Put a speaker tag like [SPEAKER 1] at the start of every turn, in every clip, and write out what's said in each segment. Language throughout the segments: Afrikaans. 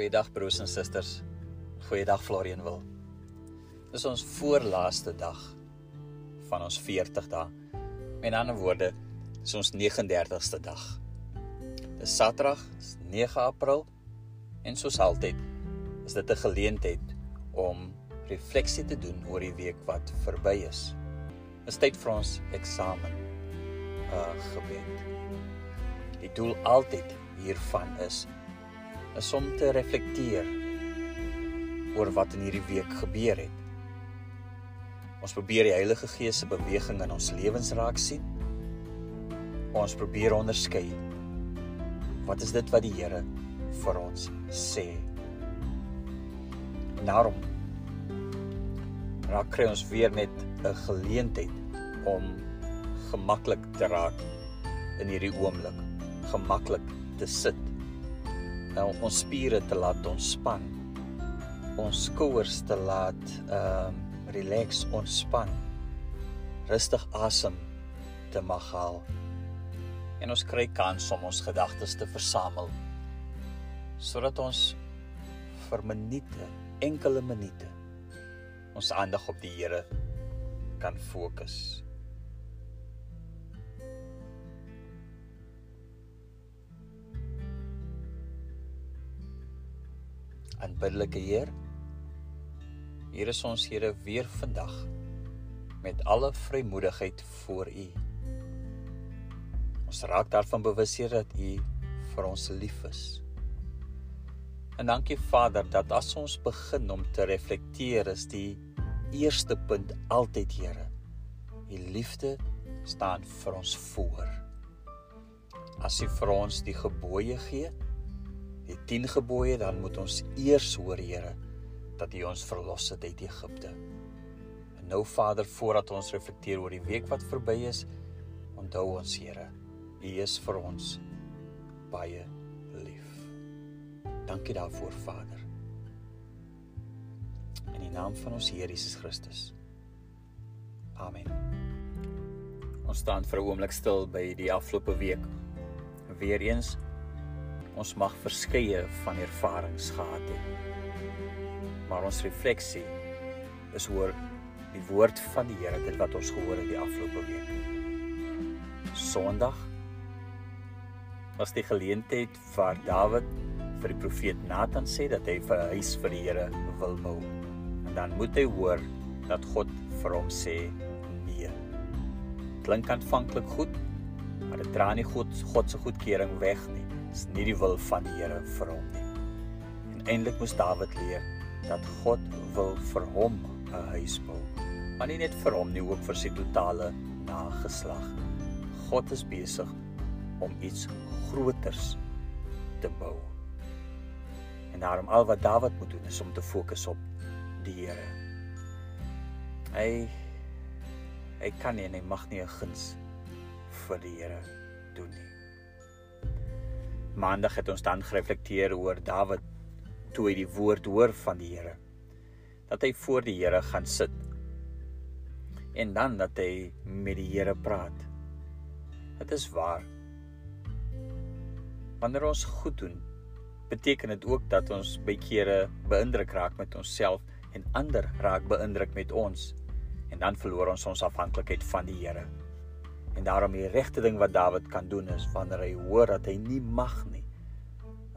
[SPEAKER 1] Goeiedag broers en susters. Goeiedag Florian wil. Dis ons voorlaaste dag van ons 40 dae. Met ander woorde, dis ons 39ste dag. Dis Saterdag, 9 April en soos altyd is dit 'n geleentheid om refleksie te doen oor die week wat verby is. Dis tyd vir ons eksamen. Uh gebed. Die doel altyd hiervan is is om te reflekteer oor wat in hierdie week gebeur het. Ons probeer die Heilige Gees se beweging in ons lewens raak sien. Ons probeer onderskei wat is dit wat die Here vir ons sê. Daarom raak kry ons weer met 'n geleentheid om gemaklik te raak in hierdie oomblik, gemaklik te sit nou ons spiere te laat ontspan. Ons skouers te laat ehm uh, relax ontspan. Rustig asem te mag haal. En ons kry kans om ons gedagtes te versamel sodat ons vir minute enkele minute ons aandag op die Here kan fokus aanbiddelike Heer. Hier is ons Here weer vandag met alle vrymoedigheid voor U. Ons raak daarvan bewus Heer dat U vir ons lief is. En dankie Vader dat as ons begin om te reflekteer is die eerste punt altyd Here. U liefde staan vir ons voor. As U vir ons die gebooie gee, die 10 gebooie, dan moet ons eers hoor, Here, dat U ons verlos het uit Egipte. En nou Vader, voordat ons reflekteer oor die week wat verby is, onthou ons, Here, U is vir ons baie lief. Dankie daarvoor, Vader. In die naam van ons Here Jesus Christus. Amen. Ons staan vir 'n oomblik stil by die afgelope week. Weereens ons mag verskeie van ervarings gehad het. Maar ons refleksie is oor die woord van die Here dit wat ons gehoor het die afgelope week. Sondag was die geleentheid waar Dawid vir die profeet Nathan sê dat hy vir 'n huis vir die Here wil bou. En dan moet hy hoor dat God vir hom sê nee. Klink aanvanklik goed, maar dit dra nie God God se goedkeuring weg nie is nie die wil van die Here vir hom nie. En eintlik moes Dawid leer dat God wil vir hom 'n huis bou. Maar nie net vir hom nie, ook vir sy totale nageslag. God is besig om iets groters te bou. En daarom al wat Dawid moet doen is om te fokus op die Here. Hy hy kan nie en hy mag nie 'n guns vir die Here doen nie. Maandag het ons dan gereflekteer oor Dawid toe hy die woord hoor van die Here. Dat hy voor die Here gaan sit. En dan dat hy met die Here praat. Dit is waar. Wanneer ons goed doen, beteken dit ook dat ons by kere beïndruk raak met onsself en ander raak beïndruk met ons en dan verloor ons ons afhanklikheid van die Here. En daarom die regte ding wat Dawid kan doen is wanneer hy hoor dat hy nie mag nie,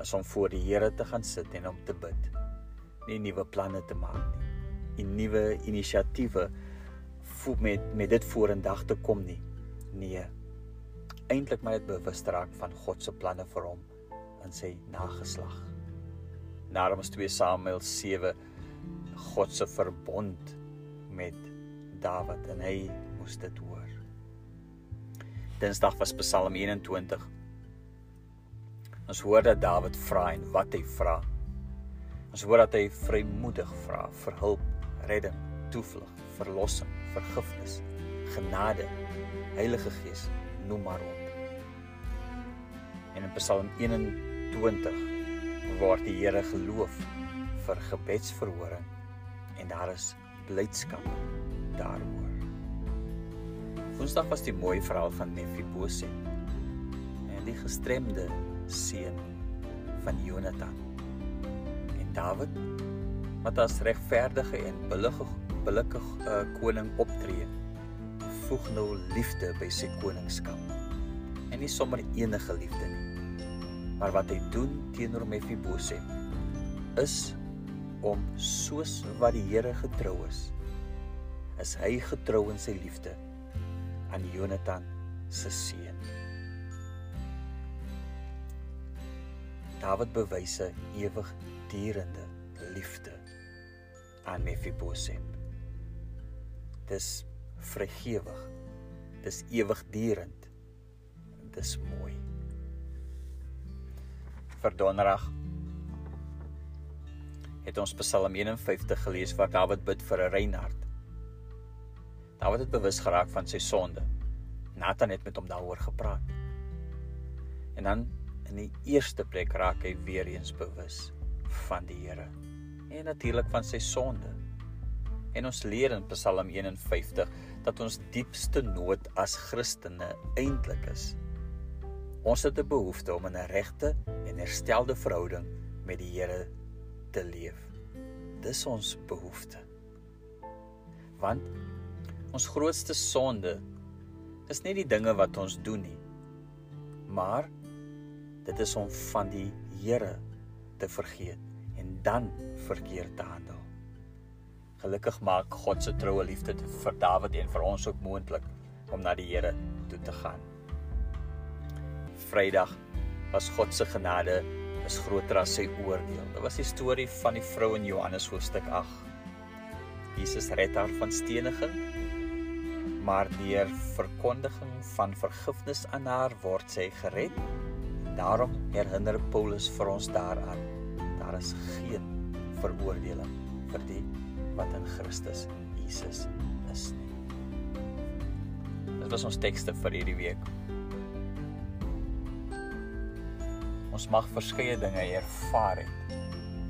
[SPEAKER 1] is om voor die Here te gaan sit en om te bid. Nie nuwe planne te maak nie. Nie nuwe inisiatiewe voel met met dit vorendag te kom nie. Nee. Eintlik maar net bewus raak van God se planne vir hom en sy nageslag. Daarom is 2 Samuel 7 God se verbond met Dawid en hy moes dit hoor. Dinsdag was Psalm 21. Ons hoor dat Dawid vra en wat hy vra. Ons hoor dat hy vrymoedig vra vir hulp, redding, toevlug, verlossing, vergifnis, genade, Heilige Gees, noem maar op. En in Psalm 21 word die Here geloof vir gebedsverhoring en daar is blydskap daaroor. Woensdag was die mooi verhaal van Mephibosheth. En die gestremde seun van Jonathan. Dawid wat as regverdige en billige billike uh, koning optree, voeg nou liefde by sy koningskap. En nie sommer enige liefde nie. Maar wat hy doen teenoor Mephibosheth is om soos wat die Here getrou is, is hy getrou in sy liefde aan Jonathan se seun. Dawid bewys 'n ewigdurende liefde aan Mephibosheth. Dis vrygewig. Dis ewigdurend. Dis mooi. Vir Donderdag het ons Psalm 51 gelees waar Dawid bid vir 'n Reinhard. Dawid het bewus geraak van sy sonde. Nathan het met hom daaroor gepraat. En dan in die eerste plek raak hy weer eens bewus van die Here en natuurlik van sy sonde. En ons leer in Psalm 51 dat ons diepste nood as Christene eintlik is. Ons het 'n behoefte om in 'n regte en herstelde verhouding met die Here te leef. Dis ons behoefte. Want ons grootste sonde is nie die dinge wat ons doen nie, maar dit is om van die Here te vergeet en dan verkeerd te handel. Gelukkig maak God se troue liefde vir Dawid en vir ons ook moontlik om na die Here toe te gaan. Vrydag was God se genade is groter as sy oordeel. Dit was die storie van die vrou in Johannes hoofstuk 8. Jesus red haar van steniging, maar deur verkondiging van vergifnis aan haar word sy gered. Daarom herinner Paulus vir ons daaraan. Daar is geen veroordeling vir die wat in Christus Jesus is nie. Dit was ons tekste vir hierdie week. Ons mag verskeie dinge ervaar het.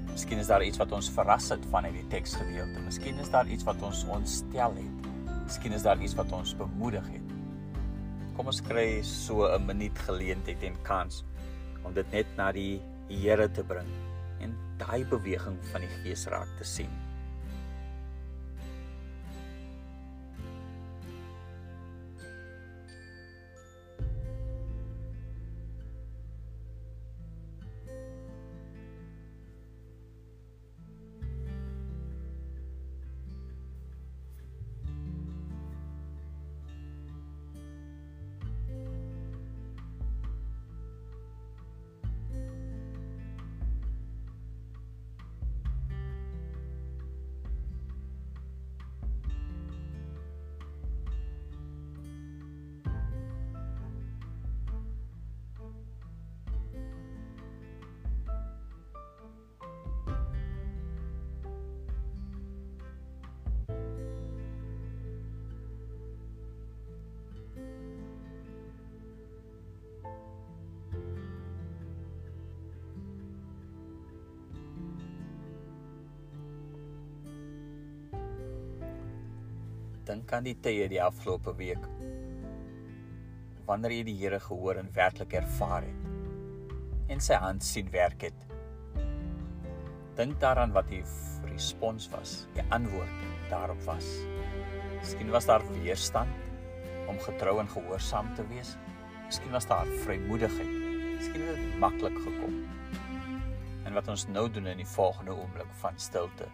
[SPEAKER 1] Miskien is daar iets wat ons verras het van hierdie teksgedeelte. Miskien is daar iets wat ons ontstel het. Miskien is daar iets wat ons bemoedig het. Kom ons kry so 'n minuut geleentheid en kans om dit net na die Here te bring en daai beweging van die Gees raak te sien. Dink aan die tye die afgelope week wanneer jy die Here gehoor en werklik ervaar het en sy hand sien werk het. Dink daaraan wat die respons was, die antwoord daarop was. Miskien was daar weerstand om getrou en gehoorsaam te wees. Miskien was daar vrymoedigheid. Miskien het dit maklik gekom. En wat ons nou doen in die volgende oomblik van stilte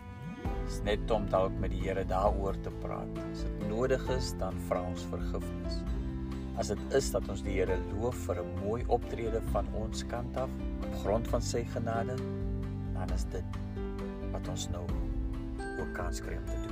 [SPEAKER 1] is net om dalk met die Here daaroor te praat. As dit nodig is, dan vra ons vergifnis. As dit is dat ons die Here loof vir 'n mooi optrede van ons kant af op grond van sy genade, dan is dit wat ons nou ook kans kry om te doen.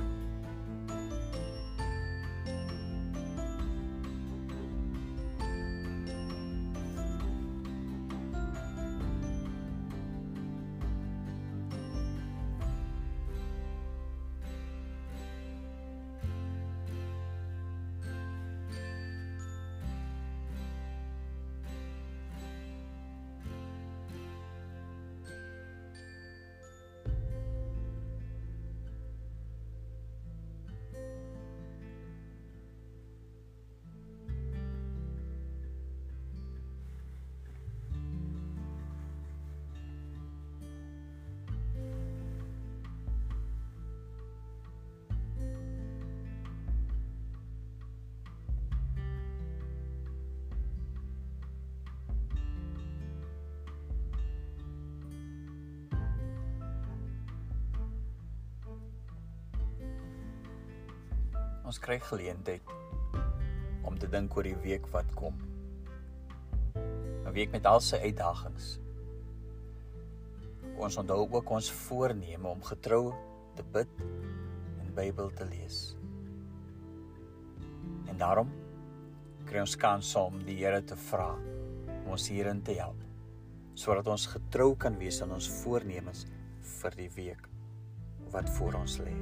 [SPEAKER 1] Ons kry geleentheid om te dink oor die week wat kom. 'n Week met al sy uitdagings. Ons onthou ook ons voorneme om getrou te bid en Bybel te lees. En daarom kry ons kans om die Here te vra om ons hierin te help sodat ons getrou kan wees aan ons voornemens vir die week wat voor ons lê.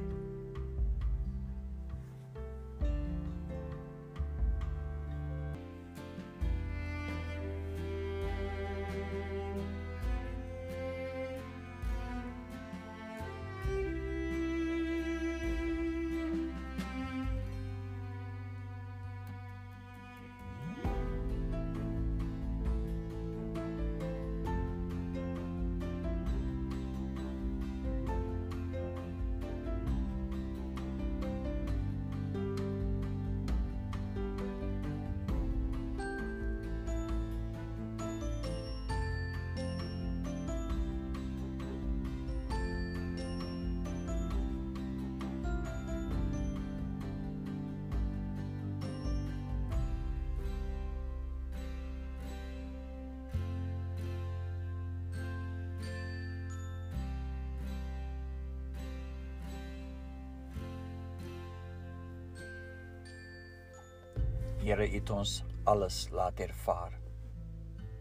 [SPEAKER 1] Here het ons alles laat ervaar.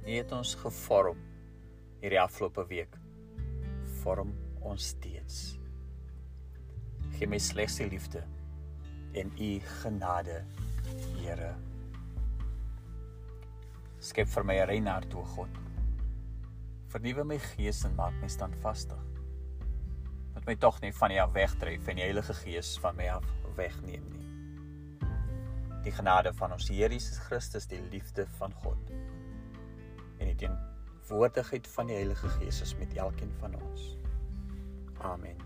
[SPEAKER 1] U het ons gevorm hierdie afgelope week. Vorm ons steeds. Gee my slegs die liefde en u genade, Here. Skep vir my 'n rein hart, o God. Vernuwe my gees en maak my standvastig. Moet my tog nie van U af wegdryf en die Heilige Gees van my af wegneem nie die genade van ons Here Jesus Christus, die liefde van God en die teenwoordigheid van die Heilige Gees is met elkeen van ons. Amen.